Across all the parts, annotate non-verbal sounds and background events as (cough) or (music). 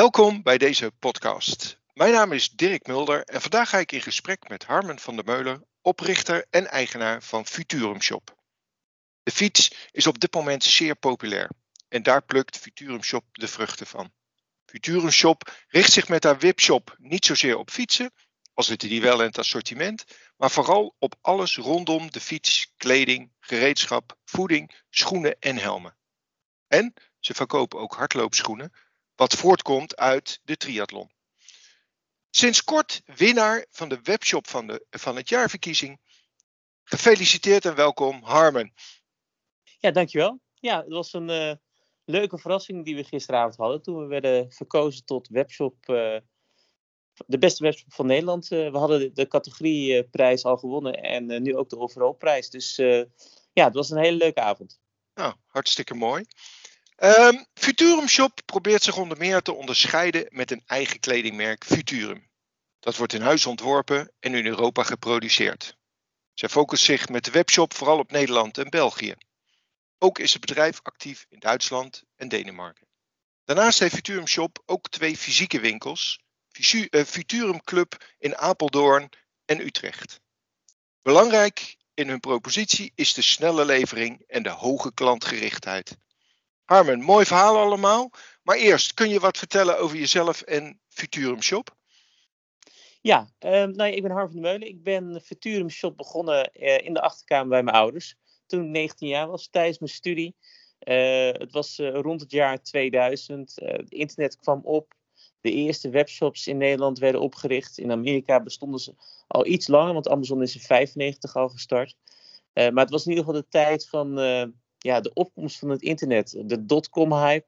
Welkom bij deze podcast. Mijn naam is Dirk Mulder en vandaag ga ik in gesprek met Harmen van der Meulen, oprichter en eigenaar van Futurum Shop. De fiets is op dit moment zeer populair en daar plukt Futurum Shop de vruchten van. Futurum Shop richt zich met haar webshop niet zozeer op fietsen, al zitten die wel in het assortiment, maar vooral op alles rondom de fiets, kleding, gereedschap, voeding, schoenen en helmen. En ze verkopen ook hardloopschoenen, wat voortkomt uit de triathlon. Sinds kort winnaar van de webshop van, de, van het jaarverkiezing. Gefeliciteerd en welkom, Harmen. Ja, dankjewel. Ja, het was een uh, leuke verrassing die we gisteravond hadden. Toen we werden verkozen tot webshop, uh, de beste webshop van Nederland. Uh, we hadden de, de categorieprijs al gewonnen en nu ook de overall prijs. Dus ja, het was een hele leuke avond. Nou, hartstikke mooi. Um, Futurum Shop probeert zich onder meer te onderscheiden met een eigen kledingmerk Futurum. Dat wordt in huis ontworpen en in Europa geproduceerd. Zij focust zich met de webshop vooral op Nederland en België. Ook is het bedrijf actief in Duitsland en Denemarken. Daarnaast heeft Futurum Shop ook twee fysieke winkels, eh, Futurum Club in Apeldoorn en Utrecht. Belangrijk in hun propositie is de snelle levering en de hoge klantgerichtheid. Harmen, mooi verhaal allemaal. Maar eerst, kun je wat vertellen over jezelf en Futurum Shop? Ja, uh, nou ja, ik ben Harm van der Meulen. Ik ben Futurum Shop begonnen uh, in de achterkamer bij mijn ouders. Toen ik 19 jaar was, tijdens mijn studie. Uh, het was uh, rond het jaar 2000. het internet kwam op. De eerste webshops in Nederland werden opgericht. In Amerika bestonden ze al iets langer, want Amazon is in 95 al gestart. maar het was in ieder geval de tijd van ja, de opkomst van het internet, de dotcom-hype,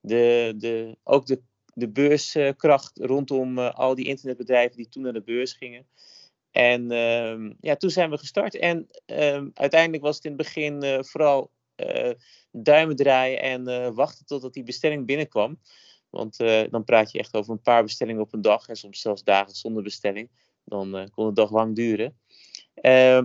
de, de, ook de, de beurskracht rondom uh, al die internetbedrijven die toen naar de beurs gingen. En uh, ja, toen zijn we gestart. En uh, uiteindelijk was het in het begin uh, vooral duimen draaien en wachten totdat die bestelling binnenkwam. Want dan praat je echt over een paar bestellingen op een dag en soms zelfs dagen zonder bestelling. Dan kon het dag lang duren.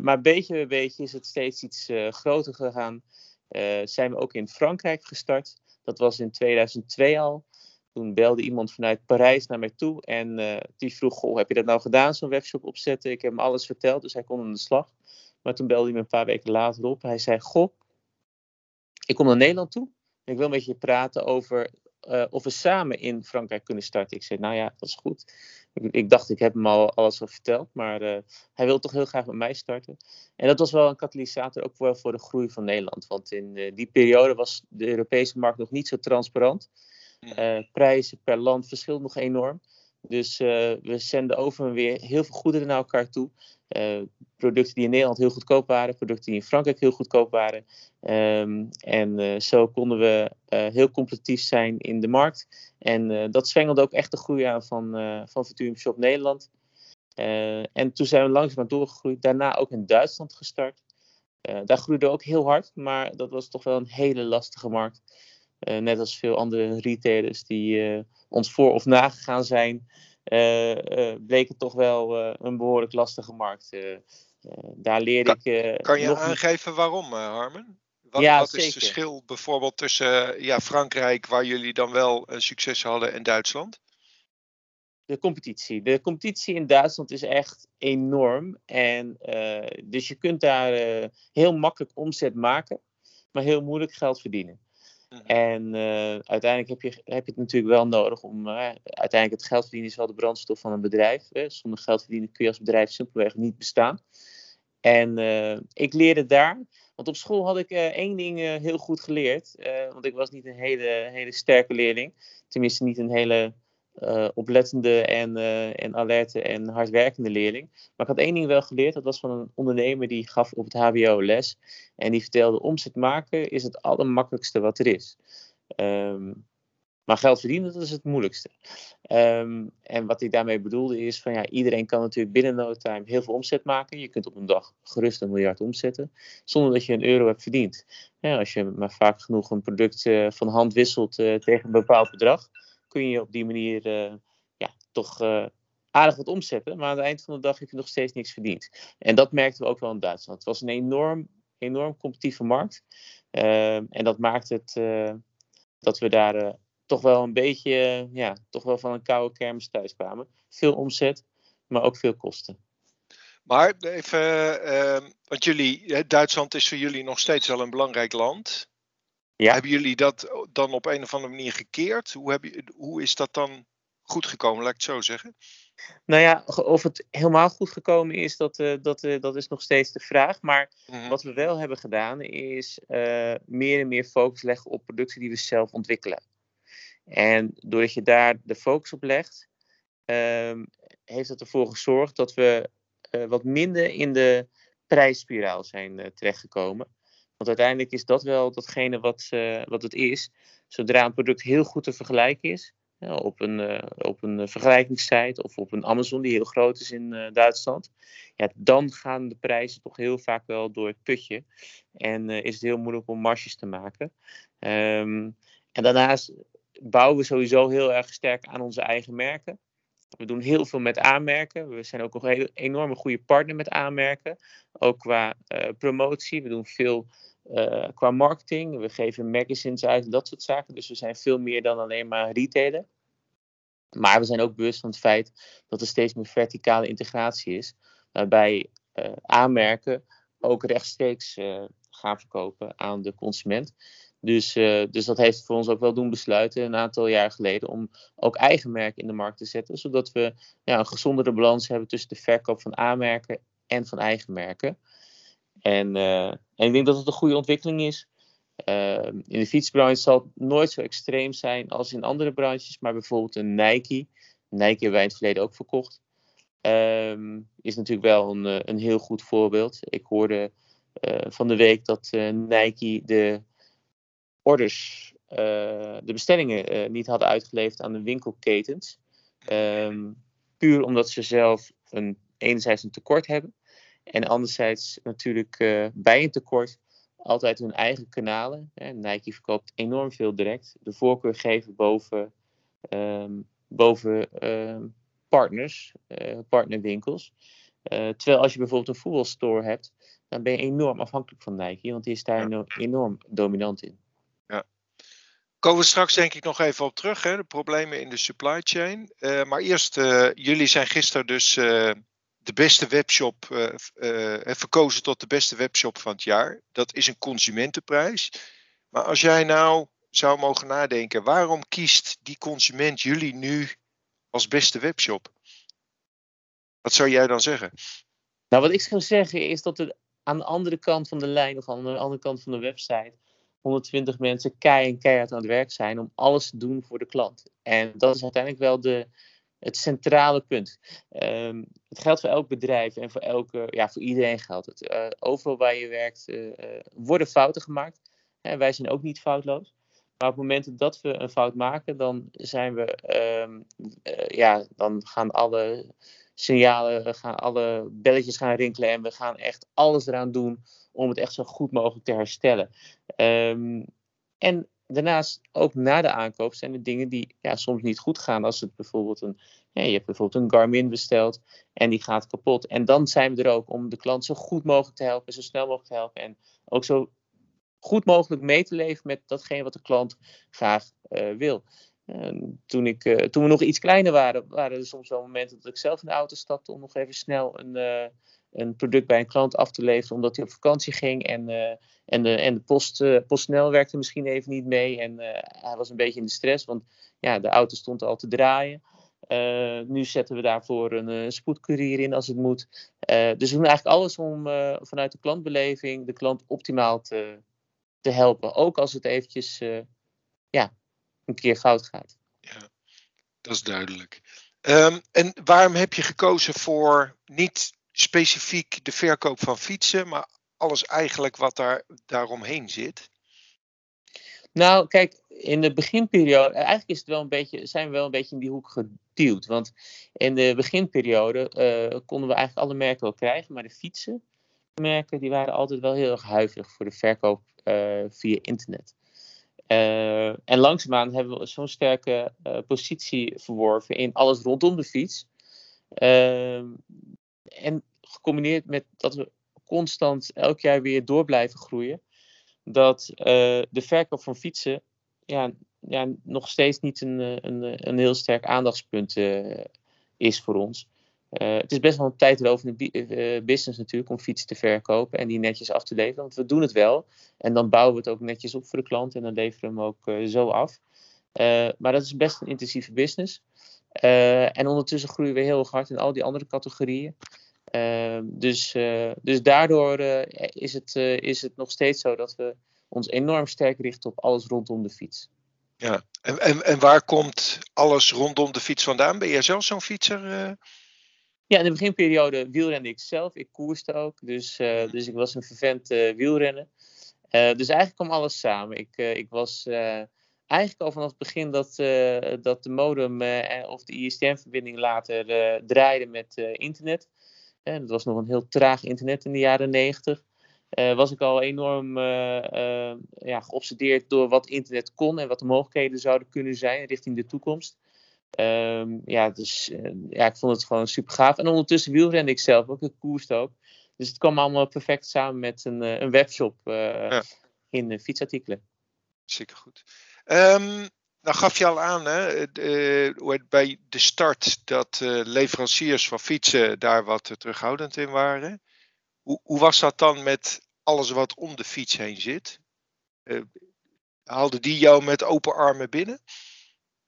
maar beetje bij beetje is het steeds iets groter gegaan. Uh, zijn we ook in Frankrijk gestart. Dat was in 2002 al. Toen belde iemand vanuit Parijs naar mij toe en uh, die vroeg: Goh, heb je dat nou gedaan, zo'n webshop opzetten? Ik heb hem alles verteld, dus hij kon aan de slag. Maar toen belde hij me een paar weken later op. Hij zei: Goh, ik kom naar Nederland toe. En ik wil met je praten over uh, of we samen in Frankrijk kunnen starten. Ik zei: Nou ja, dat is goed. Ik, ik dacht, ik heb hem al alles al verteld, maar uh, hij wil toch heel graag met mij starten. En dat was wel een katalysator ook wel voor de groei van Nederland. Want in uh, die periode was de Europese markt nog niet zo transparant. Uh, prijzen per land verschillen nog enorm. Dus we zenden over en weer heel veel goederen naar elkaar toe. Uh, producten die in Nederland heel goedkoop waren, producten die in Frankrijk heel goedkoop waren. Um, en uh, zo konden we heel competitief zijn in de markt. En dat zwengelde ook echt de groei aan van, van Shop Nederland. en toen zijn we langzaam doorgegroeid. Daarna ook in Duitsland gestart. daar groeide ook heel hard, maar dat was toch wel een hele lastige markt. Net als veel andere retailers die ons voor of nagegaan zijn. Uh, bleek het toch wel een behoorlijk lastige markt. daar leerde kan, ik. kan je aangeven waarom, Harmen? Wat, ja, wat is het verschil bijvoorbeeld tussen ja, Frankrijk, waar jullie dan wel succes hadden, en Duitsland? De competitie. De competitie in Duitsland is echt enorm. En, dus je kunt daar heel makkelijk omzet maken, maar heel moeilijk geld verdienen. Mhm. En uh, uiteindelijk heb je, heb je het natuurlijk wel nodig om. Uh, uiteindelijk het geld verdienen is wel de brandstof van een bedrijf. Hè. Zonder geld verdienen kun je als bedrijf simpelweg niet bestaan. En uh, ik leerde daar. Want op school had ik één ding heel goed geleerd. want ik was niet een hele, hele sterke leerling. Tenminste, niet een hele uh, oplettende en, uh, en alerte en hardwerkende leerling. Maar ik had één ding wel geleerd. Dat was van een ondernemer die gaf op het HBO les. En die vertelde: omzet maken is het allermakkelijkste wat er is. Um, maar geld verdienen, dat is het moeilijkste. Um, en wat ik daarmee bedoelde is van ja, iedereen kan natuurlijk binnen no time heel veel omzet maken. Je kunt op een dag gerust een miljard omzetten, zonder dat je een euro hebt verdiend. Ja, als je maar vaak genoeg een product uh, van hand wisselt tegen een bepaald bedrag, kun je op die manier uh, ja, toch uh, aardig wat omzetten. Maar aan het eind van de dag heb je nog steeds niks verdiend. En dat merkten we ook wel in Duitsland. Het was een enorm, enorm competitieve markt. Uh, en dat maakt het dat we daar toch wel een beetje, ja, toch wel van een koude kermis thuis kwamen. Veel omzet, maar ook veel kosten. Maar even, want jullie, Duitsland is voor jullie nog steeds wel een belangrijk land. Ja. Hebben jullie dat dan op een of andere manier gekeerd? Hoe, heb je, hoe is dat dan goed gekomen, laat ik het zo zeggen? Nou ja, of het helemaal goed gekomen is, dat, uh, dat, uh, dat is nog steeds de vraag. Maar mhm. wat we wel hebben gedaan, is uh, meer en meer focus leggen op producten die we zelf ontwikkelen. En doordat je daar de focus op legt, um, heeft dat ervoor gezorgd dat we wat minder in de prijsspiraal zijn terechtgekomen. Want uiteindelijk is dat wel datgene wat, wat het is. Zodra een product heel goed te vergelijken is, op een, uh, op een vergelijkingssite of op een Amazon die heel groot is in Duitsland, ja, dan gaan de prijzen toch heel vaak wel door het putje. En is het heel moeilijk om marges te maken. Um, en daarnaast bouwen we sowieso heel erg sterk aan onze eigen merken. We doen heel veel met aanmerken. We zijn ook een enorme goede partner met aanmerken. Ook qua promotie. We doen veel uh, qua marketing. We geven magazines uit, dat soort zaken. Dus we zijn veel meer dan alleen maar retailer. Maar we zijn ook bewust van het feit dat er steeds meer verticale integratie is. Waarbij uh, aanmerken ook rechtstreeks uh, gaan verkopen aan de consument. Dus, dus dat heeft voor ons ook wel doen besluiten een aantal jaar geleden om ook eigen merken in de markt te zetten. Zodat we ja, een gezondere balans hebben tussen de verkoop van aanmerken en van eigen merken. En, uh, en ik denk dat het een goede ontwikkeling is. Uh, in de fietsbranche zal het nooit zo extreem zijn als in andere branches, maar bijvoorbeeld een Nike. Nike hebben wij in het verleden ook verkocht. Um, is natuurlijk wel een, eh, een heel goed voorbeeld. Ik hoorde van de week dat Nike de orders, de bestellingen niet hadden uitgeleverd aan de winkelketens. Um, puur omdat ze zelf een, enerzijds een tekort hebben. En anderzijds natuurlijk uh, bij een tekort altijd hun eigen kanalen. Hè. Nike verkoopt enorm veel direct. De voorkeur geven boven, um, boven um, partners, uh, partnerwinkels. Uh, terwijl als je bijvoorbeeld een voetbalstore hebt, dan ben je enorm afhankelijk van Nike, want die is daar ja. enorm dominant in. Ja. Komen we straks denk ik nog even op terug, hè, de problemen in de supply chain. Uh, maar eerst, jullie zijn gisteren dus de beste webshop uh, uh, verkozen tot de beste webshop van het jaar. Dat is een consumentenprijs. Maar als jij nou zou mogen nadenken, waarom kiest die consument jullie nu als beste webshop? Wat zou jij dan zeggen? Nou, wat ik zou zeggen is dat er aan de andere kant van de lijn of aan de andere kant van de website 120 mensen kei en keihard aan het werk zijn om alles te doen voor de klant. En dat is uiteindelijk wel de, het centrale punt. Um, het geldt voor elk bedrijf en voor, elke, ja, voor iedereen geldt het. Uh, overal waar je werkt uh, worden fouten gemaakt. Wij zijn ook niet foutloos. Maar op het moment dat we een fout maken, dan zijn we, um, ja, dan gaan alle signalen, gaan alle belletjes gaan rinkelen en we gaan echt alles eraan doen om het echt zo goed mogelijk te herstellen. Um, en daarnaast, ook na de aankoop, zijn er dingen die ja, soms niet goed gaan. Als het bijvoorbeeld een, je hebt bijvoorbeeld een Garmin besteld en die gaat kapot. En dan zijn we er ook om de klant zo goed mogelijk te helpen, zo snel mogelijk te helpen. En ook zo goed mogelijk mee te leven met datgene wat de klant graag uh, wil. toen, ik, uh, toen we nog iets kleiner waren, waren er soms wel momenten dat ik zelf in de auto stapte om nog even snel een, uh, een product bij een klant af te leveren omdat hij op vakantie ging. En, uh, en de, en de post, uh, werkte misschien even niet mee. En uh, hij was een beetje in de stress, want ja, de auto stond al te draaien. nu zetten we daarvoor een spoedcourier in als het moet. dus we doen eigenlijk alles om vanuit de klantbeleving de klant optimaal te, te helpen. Ook als het eventjes ja, een keer fout gaat. Ja, dat is duidelijk. Um, en waarom heb je gekozen voor niet specifiek de verkoop van fietsen, maar alles eigenlijk wat daar daaromheen zit? Nou, kijk, in de beginperiode, eigenlijk is het wel een beetje, zijn we wel een beetje in die hoek geduwd. Want in de beginperiode uh, konden we eigenlijk alle merken wel krijgen, maar de fietsenmerken die waren altijd wel heel erg huiverig voor de verkoop uh, via internet. Uh, en langzaamaan hebben we zo'n sterke positie verworven in alles rondom de fiets. Ehm, en gecombineerd met dat we constant elk jaar weer door blijven groeien, dat uh, de verkoop van fietsen ja, ja, nog steeds niet een, een, een heel sterk aandachtspunt is voor ons. het is best wel een tijdrovende business natuurlijk om fietsen te verkopen en die netjes af te leveren. Want we doen het wel en dan bouwen we het ook netjes op voor de klant en dan leveren we hem ook zo af. maar dat is best een intensieve business. en ondertussen groeien we heel hard in al die andere categorieën. Ehm, dus, eh, dus daardoor eh, is, het, eh, is het nog steeds zo dat we ons enorm sterk richten op alles rondom de fiets. Ja, en, en, en waar komt alles rondom de fiets vandaan? Ben jij zelf zo'n fietser? Ja, in de beginperiode wielrende ik zelf. Ik koerste ook. Dus, dus ik was een vervent uh, wielrennen. dus eigenlijk kwam alles samen. Ik, ik was eigenlijk al vanaf het begin dat, dat de modem of de ISDN-verbinding later draaide met internet en dat was nog een heel traag internet in de jaren negentig. Uh, was ik al enorm uh, uh, ja, geobsedeerd door wat internet kon en wat de mogelijkheden zouden kunnen zijn richting de toekomst. Um, ja, dus ja, ik vond het gewoon super gaaf. En ondertussen wielrende ik zelf ook, ik koerste ook. Dus het kwam allemaal perfect samen met een, een webshop ja. in fietsartikelen. Zeker goed. Um, nou gaf je al aan hè, bij de start dat uh, leveranciers van fietsen daar wat terughoudend in waren. Hoe, hoe, was dat dan met alles wat om de fiets heen zit? Haalden die jou met open armen binnen?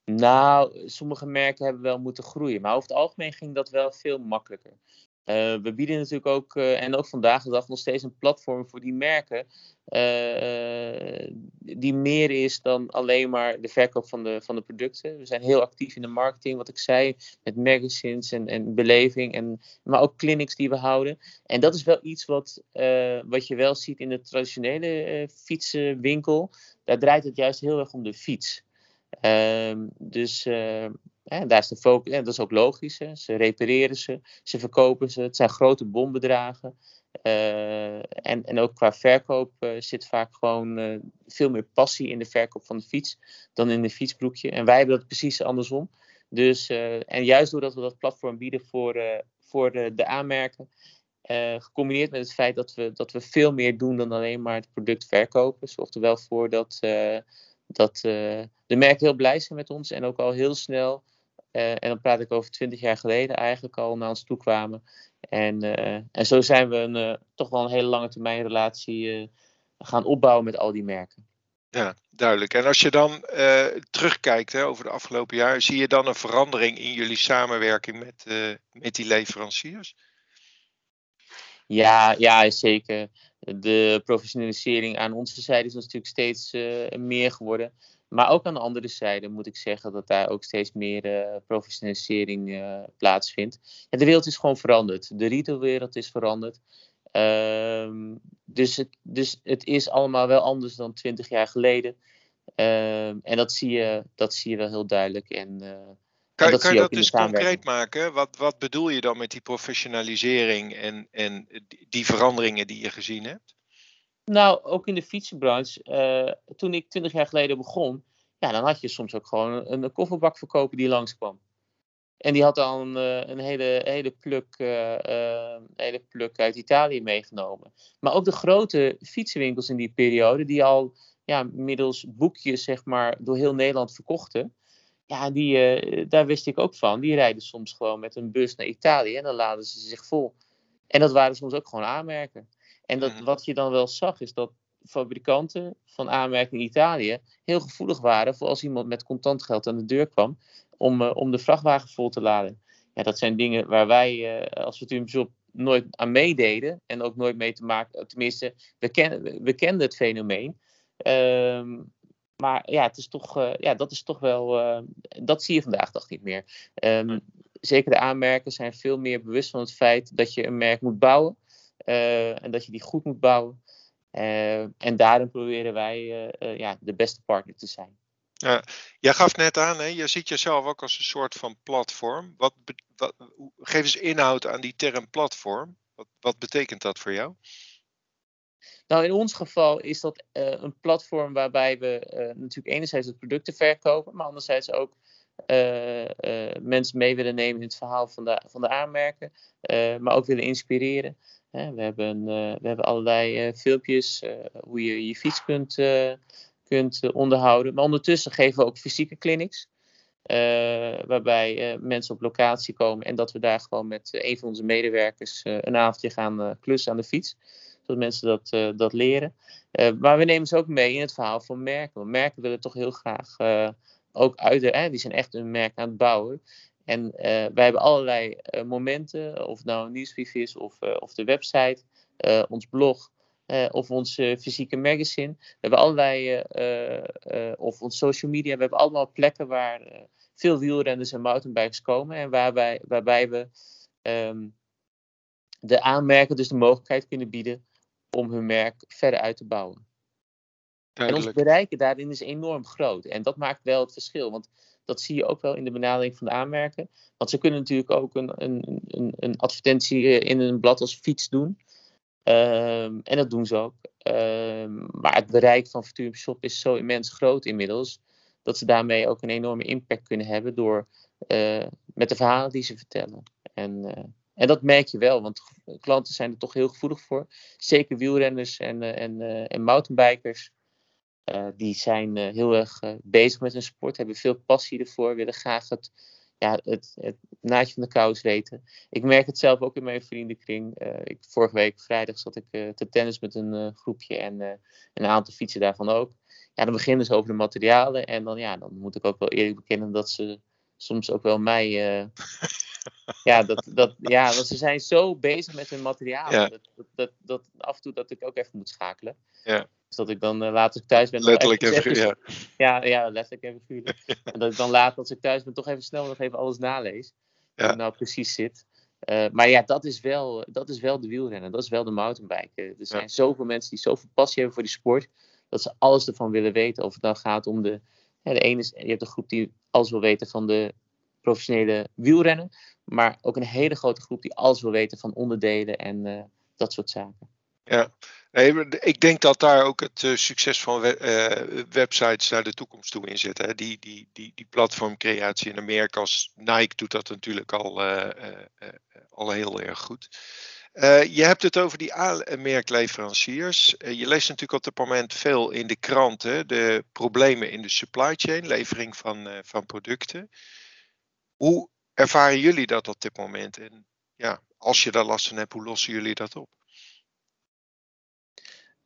Nou, sommige merken hebben wel moeten groeien, maar over het algemeen ging dat wel veel makkelijker. Uh, we bieden natuurlijk ook, uh, en ook vandaag de dag, nog steeds een platform voor die merken. Uh, die meer is dan alleen maar de verkoop van de, van de producten. We zijn heel actief in de marketing, wat ik zei, met magazines en, en beleving, en, maar ook clinics die we houden. En dat is wel iets wat, wat je wel ziet in de traditionele fietsenwinkel. Daar draait het juist heel erg om de fiets. Ehm, dus daar is de focus, en dat is ook logisch. Hè. Ze repareren ze, ze verkopen ze. Het zijn grote bombedragen. Uh, en, en ook qua verkoop uh, zit vaak gewoon uh, veel meer passie in de verkoop van de fiets dan in de fietsbroekje. En wij hebben dat precies andersom. Dus, en juist doordat we dat platform bieden voor, voor de, de aanmerken, gecombineerd met het feit dat we, dat we veel meer doen dan alleen maar het product verkopen, zorgt er wel voor dat, dat de merken heel blij zijn met ons en ook al heel snel en dan praat ik over twintig jaar geleden eigenlijk al naar ons toe kwamen. En, uh, en zo zijn we een, uh, toch wel een hele lange termijn relatie gaan opbouwen met al die merken. Ja, duidelijk. En als je dan terugkijkt hè, over de afgelopen jaar, zie je dan een verandering in jullie samenwerking met, met die leveranciers? Ja, ja, zeker. De professionalisering aan onze zijde is natuurlijk steeds meer geworden. Maar ook aan de andere zijde moet ik zeggen dat daar ook steeds meer uh, professionalisering uh, plaatsvindt. Ja, de wereld is gewoon veranderd. De retailwereld is veranderd. Um, dus, het, dus het is allemaal wel anders dan twintig jaar geleden. Um, en dat zie, je, dat zie je wel heel duidelijk. En, uh, kan, dat kan je dat dus concreet maken? Wat, wat bedoel je dan met die professionalisering en, en die veranderingen die je gezien hebt? Nou, ook in de fietsenbranche. Uh, toen ik twintig jaar geleden begon, ja, dan had je soms ook gewoon een, een kofferbakverkoper die langskwam. En die had dan uh, een hele, hele, pluk, uh, hele pluk uit Italië meegenomen. Maar ook de grote fietsenwinkels in die periode, die al ja, middels boekjes zeg maar, door heel Nederland verkochten. Ja, die, daar wist ik ook van. Die rijden soms gewoon met een bus naar Italië en dan laden ze zich vol. En dat waren soms ook gewoon aanmerken. En dat, mhm. wat je dan wel zag, is dat fabrikanten van aanmerking in Italië heel gevoelig waren voor als iemand met contant geld aan de deur kwam om, uh, om de vrachtwagen vol te laden. Ja, dat zijn dingen waar wij uh, als Job nooit aan meededen en ook nooit mee te maken. Tenminste, we, ken, we kenden het fenomeen. Um, maar ja, het is toch, uh, ja, dat is toch wel. dat zie je vandaag toch niet meer. Um, zeker de aanmerken zijn veel meer bewust van het feit dat je een merk moet bouwen. Eh, en dat je die goed moet bouwen. Eh, en daarin proberen wij eh, ja, de beste partner te zijn. Ja, jij gaf net aan, hè, je ziet jezelf ook als een soort van platform. Wat, wat, geef eens inhoud aan die term platform. Wat, wat betekent dat voor jou? Nou, in ons geval is dat uh, een platform waarbij we uh, natuurlijk enerzijds het producten verkopen, maar anderzijds ook uh, mensen mee willen nemen in het verhaal van de, van de aanmerken, maar ook willen inspireren we, hebben, uh, we hebben allerlei uh, filmpjes uh, hoe je je fiets kunt, kunt onderhouden. Maar ondertussen geven we ook fysieke clinics. waarbij mensen op locatie komen en dat we daar gewoon met een van onze medewerkers een avondje gaan klussen aan de fiets. Zodat mensen dat, dat leren. maar we nemen ze ook mee in het verhaal van merken. Want merken willen toch heel graag ook uit de, die zijn echt een merk aan het bouwen. En uh, wij hebben allerlei uh, momenten, of het nou een nieuwsbrief is, of, uh, of de website, ons blog, of ons fysieke magazine. We hebben allerlei, of ons social media, we hebben allemaal plekken waar veel wielrenners en mountainbikers komen. En waarbij, waarbij we um, de aanmerken dus de mogelijkheid kunnen bieden om hun merk verder uit te bouwen. En ons bereiken daarin is enorm groot. En dat maakt wel het verschil. Want dat zie je ook wel in de benadering van de aanmerken. Want ze kunnen natuurlijk ook een, een, een, een advertentie eh, in een blad als fiets doen. Um, en dat doen ze ook. Um, maar het bereik van Futurum Shop is zo immens groot inmiddels. Dat ze daarmee ook een enorme impact kunnen hebben door uh, met de verhalen die ze vertellen. En, uh, en dat merk je wel, want klanten zijn er toch heel gevoelig voor. Zeker wielrenners en, en, en mountainbikers. Uh, die zijn uh, heel erg uh, bezig met hun sport, hebben veel passie ervoor, willen graag het, ja, het, het naadje van de kous weten. Ik merk het zelf ook in mijn vriendenkring. ik, vorige week vrijdag zat ik te tennis met een groepje en een aantal fietsen daarvan ook. Ja, dan beginnen ze over de materialen en dan, ja, dan moet ik ook wel eerlijk bekennen dat ze soms ook wel mij. ja, dat, dat, ja, want ze zijn zo bezig met hun materialen. Ja. Dat, dat, dat, af en toe dat ik ook even moet schakelen. Ja. Dus dat ik dan uh, later ik thuis ben. Letterlijk en figuurlijk. Ja. ja, ja, letterlijk en figuurlijk. (laughs) en dat ik dan later, als ik thuis ben, toch even snel nog even alles nalees. Ja. Hoe nou precies zit. Uh, maar ja, dat is, wel, dat is wel de wielrennen. Dat is wel de mountainbiken. Er zijn ja. zoveel mensen die zoveel passie hebben voor die sport. Dat ze alles ervan willen weten. Of het dan gaat om de. Ja, de ene is, je hebt een groep die alles wil weten van de professionele wielrennen. Maar ook een hele grote groep die alles wil weten van onderdelen en uh, dat soort zaken. Ja, nee, ik denk dat daar ook het uh, succes van we uh, websites naar de toekomst toe in zit. Hè. Die, die, die, die platformcreatie in Amerika als Nike doet dat natuurlijk al, uh, al heel erg goed. je hebt het over die merkleveranciers. je leest natuurlijk op dit moment veel in de kranten de problemen in de supply chain, levering van, van producten. Hoe ervaren jullie dat op dit moment? En ja, als je daar last van hebt, hoe lossen jullie dat op?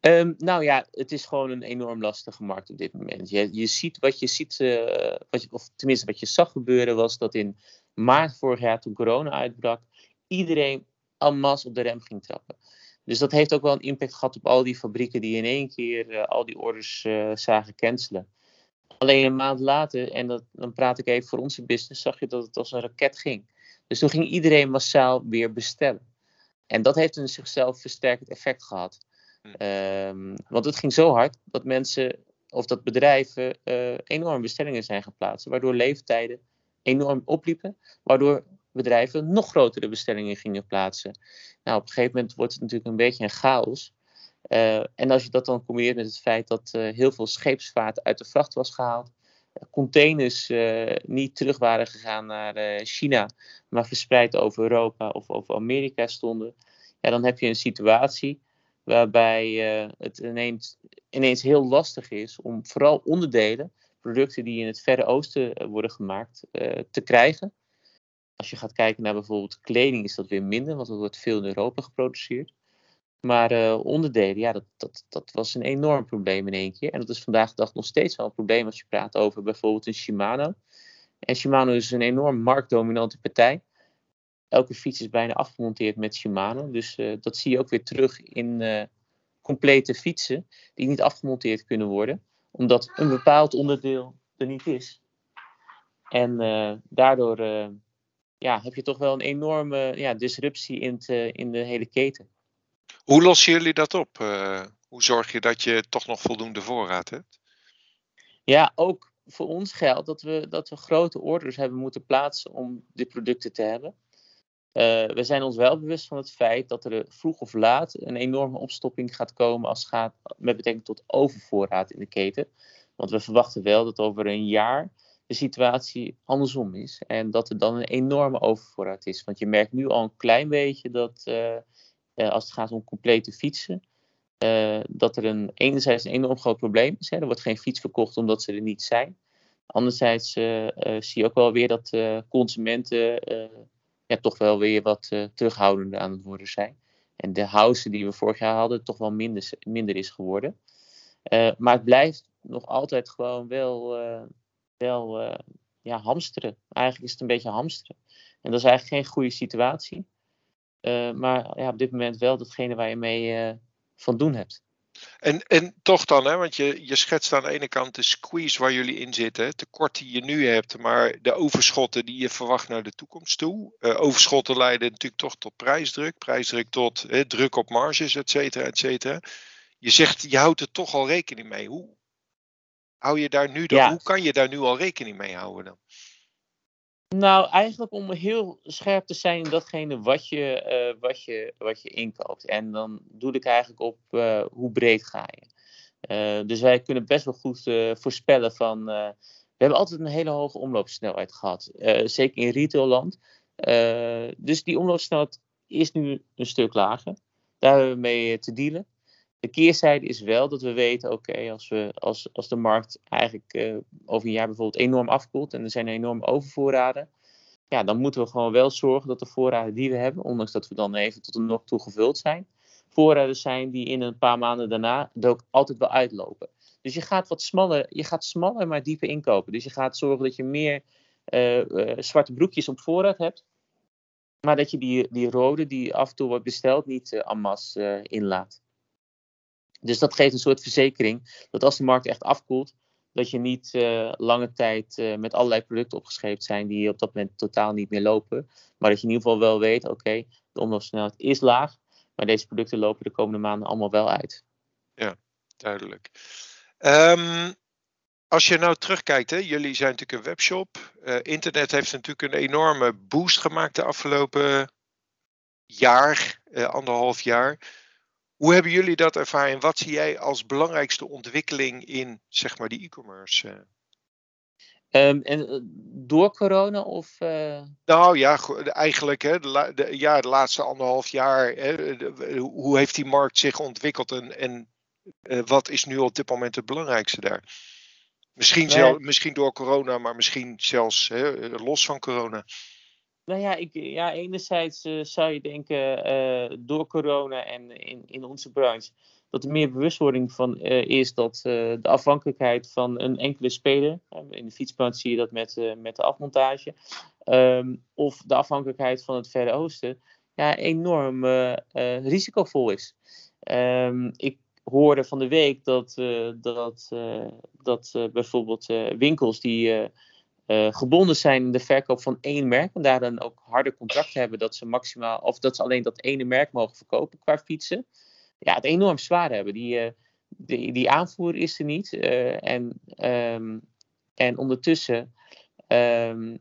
Um, nou ja, het is gewoon een enorm lastige markt op dit moment. Je, je ziet wat je ziet, uh, wat of tenminste wat je zag gebeuren, was dat in maart vorig jaar, toen corona uitbrak, iedereen en masse op de rem ging trappen. Dus dat heeft ook wel een impact gehad op al die fabrieken die in één keer uh, al die orders uh, zagen cancelen. Alleen een maand later, en dat, dan praat ik even voor onze business, zag je dat het als een raket ging. Dus toen ging iedereen massaal weer bestellen. En dat heeft een zichzelf versterkend effect gehad. Um, want het ging zo hard dat mensen of dat bedrijven uh, enorm bestellingen zijn geplaatst, waardoor leeftijden enorm opliepen, waardoor bedrijven nog grotere bestellingen gingen plaatsen. Nou, op een gegeven moment wordt het natuurlijk een beetje een chaos. Uh, en als je dat dan combineert met het feit dat uh, heel veel scheepsvaart uit de vracht was gehaald, containers niet terug waren gegaan naar China, maar verspreid over Europa of over Amerika stonden, ja, dan heb je een situatie waarbij uh, het ineens, heel lastig is om vooral onderdelen, producten die in het Verre Oosten eh, worden gemaakt, uh, te krijgen. Als je gaat kijken naar bijvoorbeeld kleding, is dat weer minder, want er wordt veel in Europa geproduceerd. Maar onderdelen, ja, dat, dat, dat was een enorm probleem in één keer. En dat is vandaag de dag nog steeds wel een probleem als je praat over bijvoorbeeld een Shimano. En Shimano is een enorm marktdominante partij elke fiets is bijna afgemonteerd met Shimano. Dus uh, dat zie je ook weer terug in uh, complete fietsen die niet afgemonteerd kunnen worden, omdat een bepaald onderdeel er niet is. En uh, daardoor ja, heb je toch wel een enorme ja, disruptie in, te, in de hele keten. Hoe lossen jullie dat op? hoe zorg je dat je toch nog voldoende voorraad hebt? Ja, ook voor ons geldt dat we, dat we grote orders hebben moeten plaatsen om die producten te hebben. Uh, we zijn ons wel bewust van het feit dat er vroeg of laat een enorme opstopping gaat komen als gaat met betrekking tot overvoorraad in de keten. Want we verwachten wel dat over een jaar de situatie andersom is en dat er dan een enorme overvoorraad is. Want je merkt nu al een klein beetje dat uh, uh, als het gaat om complete fietsen, dat er een, enerzijds een enorm groot probleem is. Hè. Er wordt geen fiets verkocht omdat ze er niet zijn. Anderzijds zie je ook wel weer dat consumenten ja, toch wel weer wat terughoudender aan het worden zijn. En de house die we vorig jaar hadden toch wel minder, minder is geworden. maar het blijft nog altijd gewoon wel, wel ja, hamsteren. Eigenlijk is het een beetje hamsteren. En dat is eigenlijk geen goede situatie. Uh, maar ja, op dit moment wel datgene waar je mee uh, van doen hebt. En, en toch dan, hè, want je, je schetst aan de ene kant de squeeze waar jullie in zitten, tekort die je nu hebt, maar de overschotten die je verwacht naar de toekomst toe. Uh, overschotten leiden natuurlijk toch tot prijsdruk, prijsdruk tot druk op marges, et cetera, et cetera. Je zegt, je houdt er toch al rekening mee. Hoe, hou je daar nu dan, ja. hoe kan je daar nu al rekening mee houden dan? Nou, eigenlijk om heel scherp te zijn in datgene wat je, uh, wat je, wat je inkoopt. En dan doe ik eigenlijk op uh, hoe breed ga je. Uh, dus wij kunnen best wel goed voorspellen van. we hebben altijd een hele hoge omloopsnelheid gehad. zeker in retailland. dus die omloopsnelheid is nu een stuk lager. Daar hebben we mee te dealen. De keerzijde is wel dat we weten, oké, als als, als, als de markt eigenlijk uh, over een jaar bijvoorbeeld enorm afkoelt en er zijn enorme overvoorraden, ja, dan moeten we gewoon wel zorgen dat de voorraden die we hebben, ondanks dat we dan even tot een nog toe gevuld zijn, voorraden zijn die in een paar maanden daarna ook altijd wel uitlopen. Dus je gaat wat smaller, je gaat smaller maar dieper inkopen. Dus je gaat zorgen dat je meer uh, uh, zwarte broekjes op voorraad hebt, maar dat je die, die rode die af en toe wordt besteld niet uh, en inlaat. Dus dat geeft een soort verzekering dat als de markt echt afkoelt, dat je niet uh, lange tijd uh, met allerlei producten opgescheept zijn die op dat moment totaal niet meer lopen. Maar dat je in ieder geval wel weet, oké, de omloopsnelheid is laag, maar deze producten lopen de komende maanden allemaal wel uit. Ja, duidelijk. Um, als je nou terugkijkt, hè, jullie zijn natuurlijk een webshop. Uh, internet heeft natuurlijk een enorme boost gemaakt de afgelopen jaar, anderhalf jaar. Hoe hebben jullie dat ervaren en wat zie jij als belangrijkste ontwikkeling in zeg maar, die e-commerce? Um, en eh, door corona of? Uh... Nou ja, eigenlijk hè, de, de, ja, de laatste anderhalf jaar. Hè, de, hoe heeft die markt zich ontwikkeld en, en uh, wat is nu op dit moment het belangrijkste daar? Misschien, zelf, misschien door corona, maar misschien zelfs hè, los van corona. Nou ja, ik, ja enerzijds uh, zou je denken uh, door corona en in, in onze branche dat er meer bewustwording van uh, is dat de afhankelijkheid van een enkele speler, in de fietsbranche zie je dat met, met de afmontage, um, of de afhankelijkheid van het Verre Oosten, ja, enorm risicovol is. Um, ik hoorde van de week dat, dat, dat bijvoorbeeld winkels die uh, gebonden zijn in de verkoop van één merk. En daar dan ook harde contracten hebben dat ze maximaal, of dat ze alleen dat ene merk mogen verkopen qua fietsen. Ja, het enorm zwaar hebben. Die, uh, die, die aanvoer is er niet. Uh, en, um, en ondertussen, um,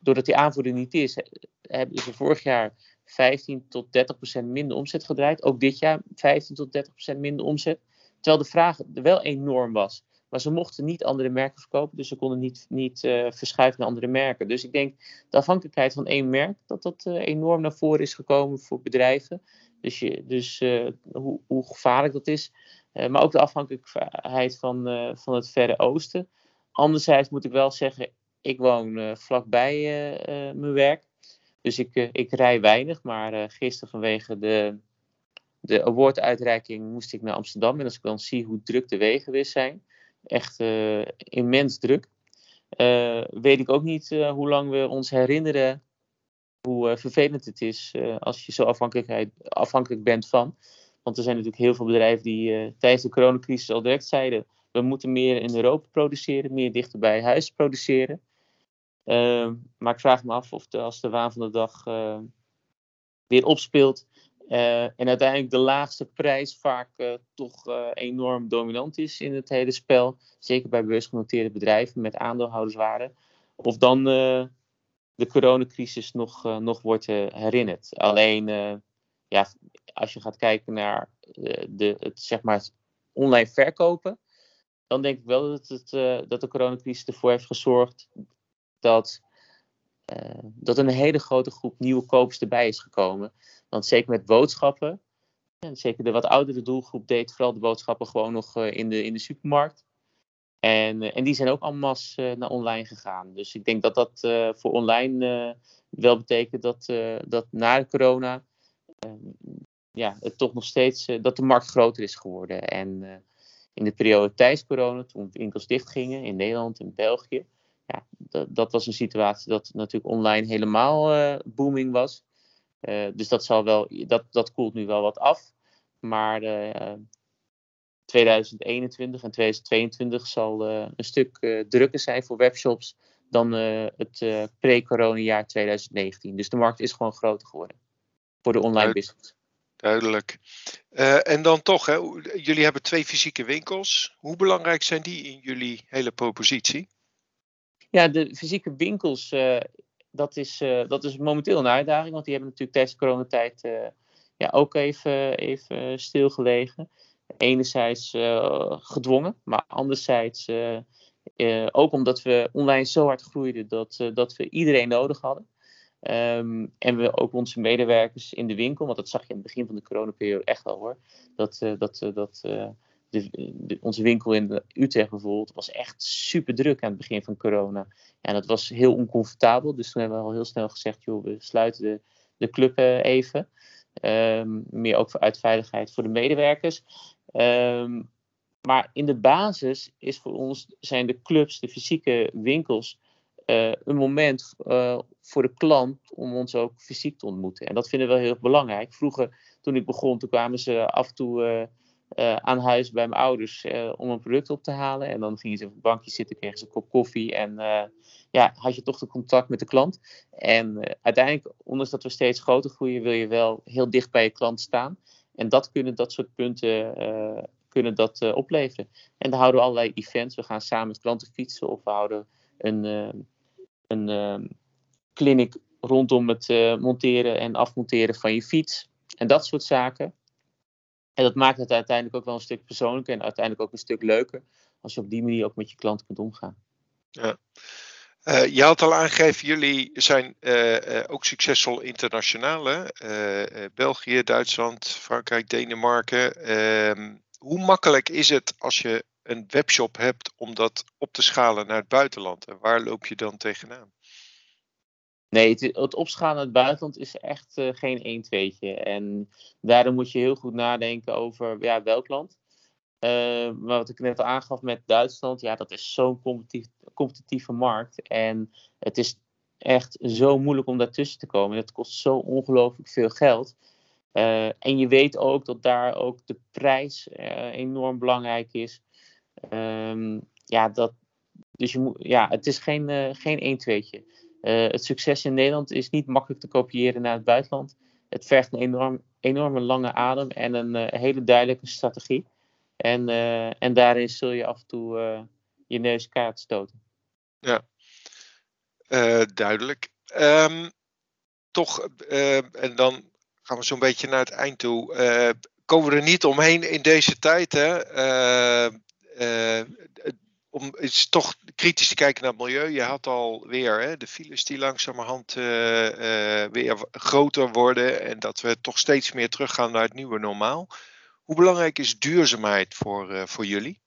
doordat die aanvoer er niet is, hebben ze vorig jaar 15 tot 30 procent minder omzet gedraaid. Ook dit jaar 15 tot 30 procent minder omzet. Terwijl de vraag wel enorm was. Maar ze mochten niet andere merken verkopen, dus ze konden niet, niet uh, verschuiven naar andere merken. Dus ik denk de afhankelijkheid van één merk, dat dat uh, enorm naar voren is gekomen voor bedrijven. Dus, je, dus uh, hoe, hoe, gevaarlijk dat is. maar ook de afhankelijkheid van, van het Verre Oosten. Anderzijds moet ik wel zeggen, ik woon vlakbij mijn werk. Dus ik, ik rij weinig, maar gisteren vanwege de, de award-uitreiking moest ik naar Amsterdam. En als ik dan zie hoe druk de wegen weer zijn, echt uh, immens druk. Uh, weet ik ook niet uh, hoe lang we ons herinneren hoe vervelend het is als je zo afhankelijk bent van. Want er zijn natuurlijk heel veel bedrijven die tijdens de coronacrisis al direct zeiden: we moeten meer in Europa produceren, meer dichter bij huis produceren. maar ik vraag me af of als de waan van de dag weer opspeelt, uh, en uiteindelijk de laagste prijs vaak uh, toch uh, enorm dominant is in het hele spel. Zeker bij beursgenoteerde bedrijven met aandeelhouderswaarde. Of dan de coronacrisis nog, nog wordt herinnerd. Alleen ja, als je gaat kijken naar de, het, zeg maar, online verkopen. Dan denk ik wel dat, het, dat de coronacrisis ervoor heeft gezorgd dat, dat een hele grote groep nieuwe kopers erbij is gekomen. Want zeker met boodschappen En zeker de wat oudere doelgroep deed vooral de boodschappen gewoon nog in, de, in de supermarkt. En, en die zijn ook allemaal naar online gegaan. Dus ik denk dat dat voor online wel betekent dat, dat na corona ja, het toch nog steeds dat de markt groter is geworden. En in de periode tijdens corona, toen winkels dichtgingen in Nederland en België, ja, dat, dat was een situatie dat natuurlijk online helemaal uh, booming was. Uh, dus dat, zal wel, dat, dat koelt nu wel wat af. Maar uh, eh, 2021 en 2022 zal een stuk drukker zijn voor webshops dan het pre-corona jaar 2019. Dus de markt is gewoon groter geworden voor de online business. Duidelijk. en dan toch, hè, jullie hebben twee fysieke winkels. Hoe belangrijk zijn die in jullie hele propositie? Ja, de fysieke winkels, uh, dat, is, uh, dat is momenteel een uitdaging. Want die hebben natuurlijk tijdens de coronatijd uh, ja, ook even, even stilgelegen. Enerzijds gedwongen, maar anderzijds ook omdat we online zo hard groeiden dat, dat we iedereen nodig hadden. Um, en we ook onze medewerkers in de winkel, want dat zag je in het begin van de coronaperiode echt wel hoor. Dat, dat, dat de, onze winkel in Utrecht bijvoorbeeld was echt super druk aan het begin van corona. En dat was heel oncomfortabel. Dus toen hebben we al heel snel gezegd, joh, we sluiten de, de club uh, even. Um, meer ook uit veiligheid voor de medewerkers. Um, maar in de basis is voor ons, zijn de clubs, de fysieke winkels, uh, een moment uh, voor de klant om ons ook fysiek te ontmoeten. En dat vinden we heel belangrijk. Vroeger, toen ik begon, toen kwamen ze af en toe aan huis bij mijn ouders uh, om een product op te halen. En dan gingen ze op een bankje zitten, kregen ze een kop koffie en uh, ja, had je toch de contact met de klant. En uiteindelijk, ondanks dat we steeds groter groeien, wil je wel heel dicht bij je klant staan. En dat kunnen dat soort punten kunnen dat, opleveren. En dan houden we allerlei events. We gaan samen met klanten fietsen of we houden een, een clinic rondom het monteren en afmonteren van je fiets. En dat soort zaken. En dat maakt het uiteindelijk ook wel een stuk persoonlijker en uiteindelijk ook een stuk leuker. Als je op die manier ook met je klant kunt omgaan. Ja. Uh, je had al aangegeven, jullie zijn uh, ook succesvol internationaal. Hè? België, Duitsland, Frankrijk, Denemarken. Ehm, hoe makkelijk is het als je een webshop hebt om dat op te schalen naar het buitenland? En waar loop je dan tegenaan? Nee, het, het opschalen naar het buitenland is echt uh, geen 1 2 En daarom moet je heel goed nadenken over ja, welk land. Uh, maar wat ik net al aangaf met Duitsland, ja, dat is zo'n competitieve markt. En het is echt zo moeilijk om daartussen te komen. Het kost zo ongelooflijk veel geld. Uh, en je weet ook dat daar ook de prijs enorm belangrijk is. Um, ja, dat, dus je moet, ja, het is geen, geen 1 2 uh, het succes in Nederland is niet makkelijk te kopiëren naar het buitenland. Het vergt een enorm, enorme lange adem en een uh, hele duidelijke strategie. En, uh, en daarin zul je af en toe je neus kaart stoten. Ja, duidelijk. Um, toch, en dan gaan we zo'n beetje naar het eind toe. komen we er niet omheen in deze tijd. Hè? Om is toch kritisch te kijken naar het milieu. Je had alweer hè, de files die langzamerhand uh, uh, weer groter worden en dat we toch steeds meer teruggaan naar het nieuwe normaal. Hoe belangrijk is duurzaamheid voor, uh, voor jullie?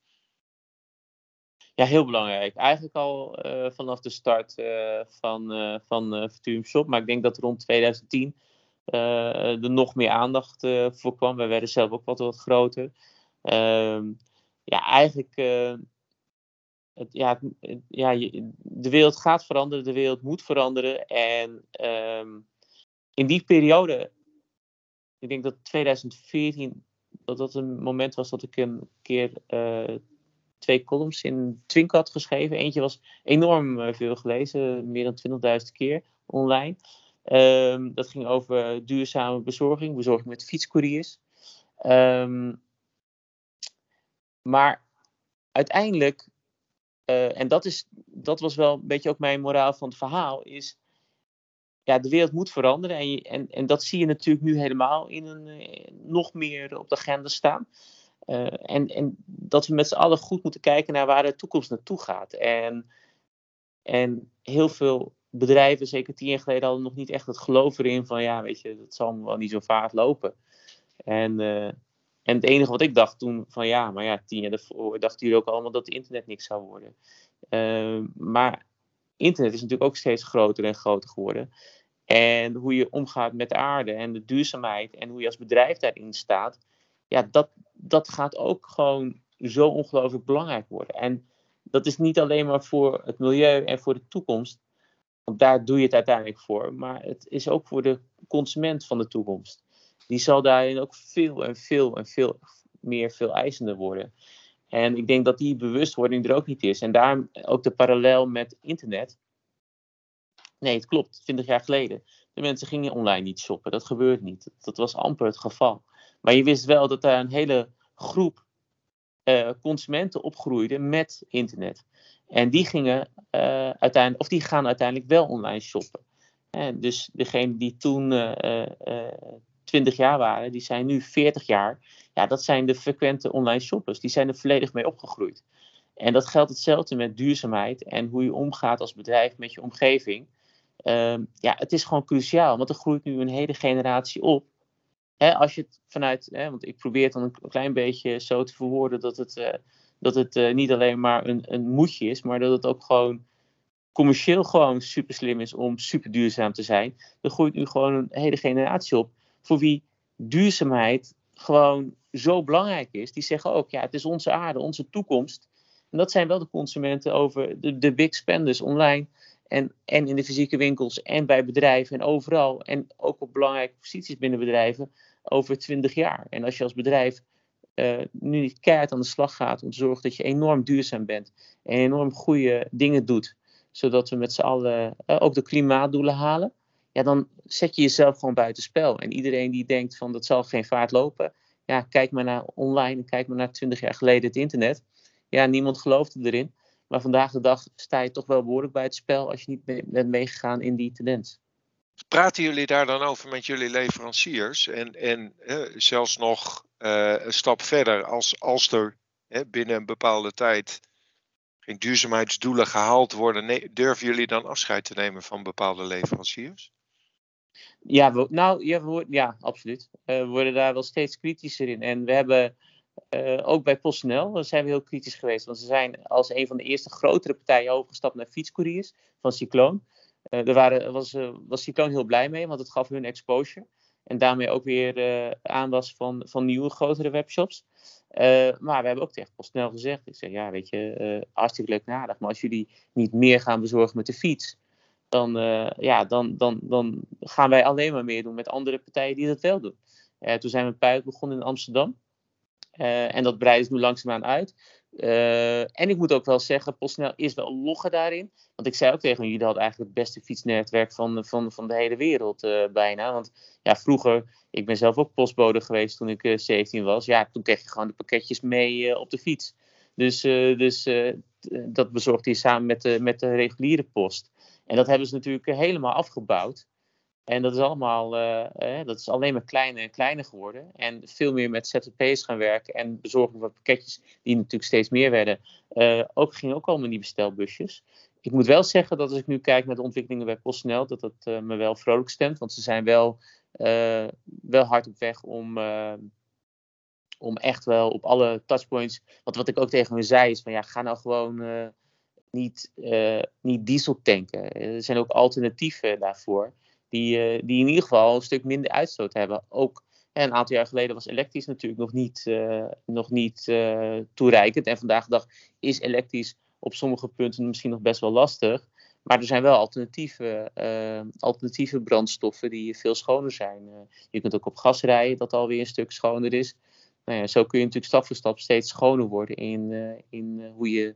Ja, heel belangrijk. Eigenlijk al vanaf de start van, van Futurum Shop. Maar ik denk dat rond 2010 er nog meer aandacht voor kwam. Wij werden zelf ook wat, wat groter. Ehm, ja, eigenlijk het, ja, ja, de wereld gaat veranderen, de wereld moet veranderen. En um, in die periode, ik denk dat 2014, dat dat een moment was dat ik een keer uh, twee columns in Twink had geschreven. Eentje was enorm uh, veel gelezen, meer dan 20.000 keer online. Um, dat ging over duurzame bezorging, bezorging met fietscouriers. Um, maar uiteindelijk uh, en dat, is, dat was wel een beetje ook mijn moraal van het verhaal. Is, ja, de wereld moet veranderen. En, en, en dat zie je natuurlijk nu helemaal in een, uh, nog meer op de agenda staan. Uh, en, en dat we met z'n allen goed moeten kijken naar waar de toekomst naartoe gaat. En, en heel veel bedrijven, zeker tien jaar geleden, hadden nog niet echt het geloof erin van ja, weet je, dat zal wel niet zo vaart lopen. En, en het enige wat ik dacht toen, van ja, maar ja, tien jaar daarvoor dachten jullie ook allemaal dat internet niks zou worden. maar internet is natuurlijk ook steeds groter en groter geworden. En hoe je omgaat met de aarde en de duurzaamheid en hoe je als bedrijf daarin staat, ja, dat, dat gaat ook gewoon zo ongelooflijk belangrijk worden. En dat is niet alleen maar voor het milieu en voor de toekomst, want daar doe je het uiteindelijk voor, maar het is ook voor de consument van de toekomst. Die zal daarin ook veel en veel en veel meer veel eisender worden. En ik denk dat die bewustwording er ook niet is. En daarom ook de parallel met internet. Nee, het klopt. 20 jaar geleden. De mensen gingen online niet shoppen. Dat gebeurt niet. Dat was amper het geval. Maar je wist wel dat daar een hele groep uh, consumenten opgroeide met internet. En die gingen uh, uiteindelijk, of die gaan uiteindelijk wel online shoppen. En dus degene die toen eh, 20 jaar waren, die zijn nu 40 jaar. Ja, dat zijn de frequente online shoppers. Die zijn er volledig mee opgegroeid. En dat geldt hetzelfde met duurzaamheid en hoe je omgaat als bedrijf met je omgeving. Ehm, ja, het is gewoon cruciaal, want er groeit nu een hele generatie op. Als je het vanuit, want ik probeer het dan een klein beetje zo te verwoorden dat het, uh, dat het uh, niet alleen maar een, een moedje is, maar dat het ook gewoon commercieel gewoon super slim is om super duurzaam te zijn. Er groeit nu gewoon een hele generatie op voor wie duurzaamheid gewoon zo belangrijk is. Die zeggen ook, ja, het is onze aarde, onze toekomst. En dat zijn wel de consumenten over de, de big spenders online en, en in de fysieke winkels en bij bedrijven en overal. En ook op belangrijke posities binnen bedrijven over 20 jaar. En als je als bedrijf uh, nu niet keihard aan de slag gaat om te zorgen dat je enorm duurzaam bent en enorm goede dingen doet, zodat we met z'n allen uh, ook de klimaatdoelen halen, ja, dan zet je jezelf gewoon buitenspel. En iedereen die denkt van dat zal geen vaart lopen, ja, kijk maar naar online, kijk maar naar 20 jaar geleden het internet. Ja, niemand geloofde erin. Maar vandaag de dag sta je toch wel behoorlijk bij het spel als je niet bent meegegaan in die tendens. Praten jullie daar dan over met jullie leveranciers? En, en zelfs nog uh, een stap verder, als, als er binnen een bepaalde tijd geen duurzaamheidsdoelen gehaald worden, durven jullie dan afscheid te nemen van bepaalde leveranciers? Ja, nou ja, ja absoluut. Uh, we worden daar wel steeds kritischer in. En we hebben uh, ook bij PostNL zijn we heel kritisch geweest. Want ze zijn als een van de eerste grotere partijen overgestapt naar fietscouriers van Cycloon. Uh, daar waren, was, uh, was Cycloon heel blij mee, want het gaf hun exposure. En daarmee ook weer aanwas van, van nieuwe grotere webshops. maar we hebben ook tegen PostNL gezegd. Ik zeg, ja, weet je, hartstikke leuk nadag. Maar als jullie niet meer gaan bezorgen met de fiets, dan, ja, dan, dan, dan gaan wij alleen maar meer doen met andere partijen die dat wel doen. toen zijn we een begonnen in Amsterdam. Uh, en dat breidt nu langzaamaan uit. En ik moet ook wel zeggen, PostNL is wel logger daarin. Want ik zei ook tegen jullie hadden eigenlijk het beste fietsnetwerk van, van, van de hele wereld bijna. Want ja, vroeger, ik ben zelf ook postbode geweest toen ik 17 was. Ja, toen kreeg je gewoon de pakketjes mee op de fiets. Dus, dus dat bezorgde je samen met de, met de reguliere post. En dat hebben ze natuurlijk helemaal afgebouwd. En dat is allemaal, uh, dat is alleen maar kleiner en kleiner geworden. En veel meer met ZZP's gaan werken en bezorgen van pakketjes, die natuurlijk steeds meer werden. Uh, ook gingen ook allemaal die bestelbusjes. Ik moet wel zeggen dat als ik nu kijk naar de ontwikkelingen bij PostNL, dat dat me wel vrolijk stemt. Want ze zijn wel, wel hard op weg om, om echt wel op alle touchpoints. Want wat ik ook tegen me zei is van ja, ga nou gewoon niet, niet diesel tanken. Er zijn ook alternatieven daarvoor die, uh, die in ieder geval een stuk minder uitstoot hebben. Ook een aantal jaar geleden was elektrisch natuurlijk nog niet, uh, nog niet uh, toereikend. En vandaag de dag is elektrisch op sommige punten misschien nog best wel lastig. Maar er zijn wel alternatieve, alternatieve brandstoffen die veel schoner zijn. je kunt ook op gas rijden, dat alweer een stuk schoner is. Nou ja, zo kun je natuurlijk stap voor stap steeds schoner worden in, in hoe, je,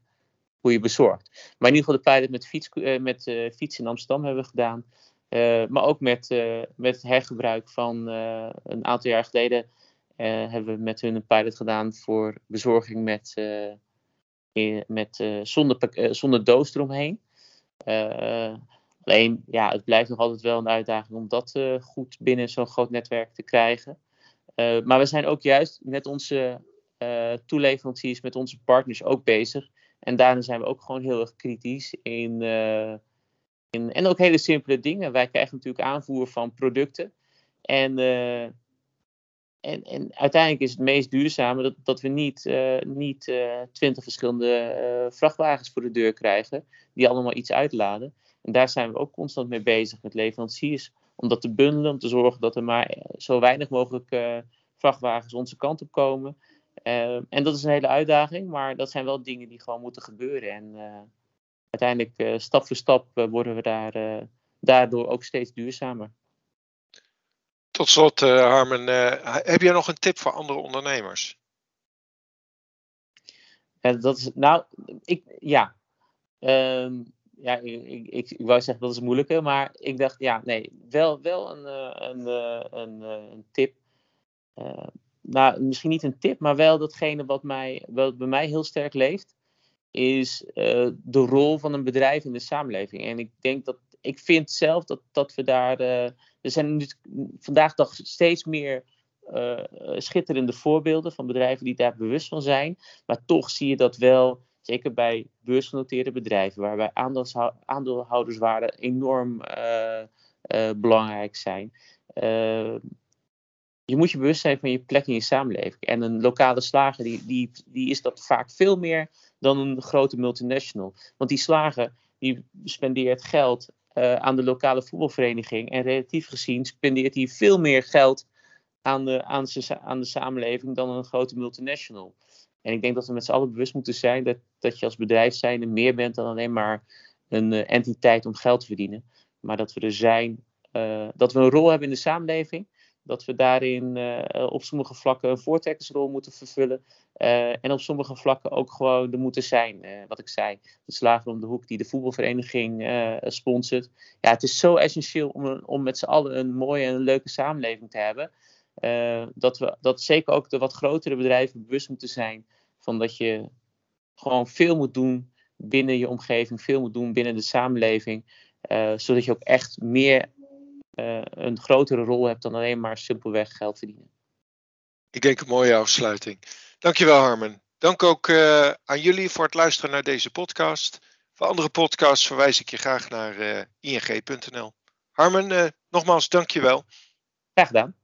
hoe je bezorgt. Maar in ieder geval de pilot met fiets, met, fiets in Amsterdam hebben we gedaan. Uh, maar ook met, met hergebruik van een aantal jaar geleden hebben we met hun een pilot gedaan voor bezorging met, met zonder, zonder doos eromheen. alleen, ja, het blijft nog altijd wel een uitdaging om dat goed binnen zo'n groot netwerk te krijgen. maar we zijn ook juist met onze toeleveranciers, met onze partners ook bezig. En daarin zijn we ook gewoon heel erg kritisch in en ook hele simpele dingen. Wij krijgen natuurlijk aanvoer van producten. En, uh, en, en uiteindelijk is het meest duurzame dat, dat we niet, uh, niet twintig verschillende vrachtwagens voor de deur krijgen, die allemaal iets uitladen. En daar zijn we ook constant mee bezig met leveranciers, om dat te bundelen, om te zorgen dat er maar zo weinig mogelijk vrachtwagens onze kant op komen. En dat is een hele uitdaging, maar dat zijn wel dingen die gewoon moeten gebeuren. En uiteindelijk, stap voor stap, worden we daar, daardoor ook steeds duurzamer. Tot slot, Harmen, heb jij nog een tip voor andere ondernemers? Dat is, nou, ik, ja. Um, ja, ik, ik, ik, ik, wou zeggen dat is moeilijker, maar ik dacht, ja, nee, wel, wel een, eh, een, een, een tip. Uh, nou, misschien niet een tip, maar wel datgene wat, mij, wat bij mij heel sterk leeft, is uh, de rol van een bedrijf in de samenleving. En ik denk dat, ik vind zelf dat, dat we daar er zijn nu vandaag dag steeds meer uh, schitterende voorbeelden van bedrijven die daar bewust van zijn. Maar toch zie je dat wel, zeker bij beursgenoteerde bedrijven, waarbij aandeelhouderswaarden enorm belangrijk zijn. Je moet je bewust zijn van je plek in je samenleving. En een lokale slager die, die, die is dat vaak veel meer dan een grote multinational. Want die slager die spendeert geld uh, aan de lokale voetbalvereniging. En relatief gezien spendeert hij veel meer geld aan de, aan, aan de samenleving dan een grote multinational. En ik denk dat we met z'n allen bewust moeten zijn dat, dat je als bedrijf zijnde meer bent dan alleen maar een uh, entiteit om geld te verdienen. Maar dat we er zijn, uh, dat we een rol hebben in de samenleving dat we daarin uh, op sommige vlakken een voortrekkersrol moeten vervullen. Uh, en op sommige vlakken ook gewoon er moeten zijn. Wat ik zei, de slager om de hoek die de voetbalvereniging sponsort. Ja, het is zo essentieel om, om met z'n allen een mooie en leuke samenleving te hebben. dat, we, dat zeker ook de wat grotere bedrijven bewust moeten zijn van dat je gewoon veel moet doen binnen je omgeving, veel moet doen binnen de samenleving. zodat je ook echt meer een grotere rol hebt dan alleen maar simpelweg geld verdienen. Ik denk een mooie afsluiting. Dankjewel Harmen. Dank ook uh, aan jullie voor het luisteren naar deze podcast. Voor andere podcasts verwijs ik je graag naar uh, ing.nl. Harmen, nogmaals dankjewel. Graag gedaan.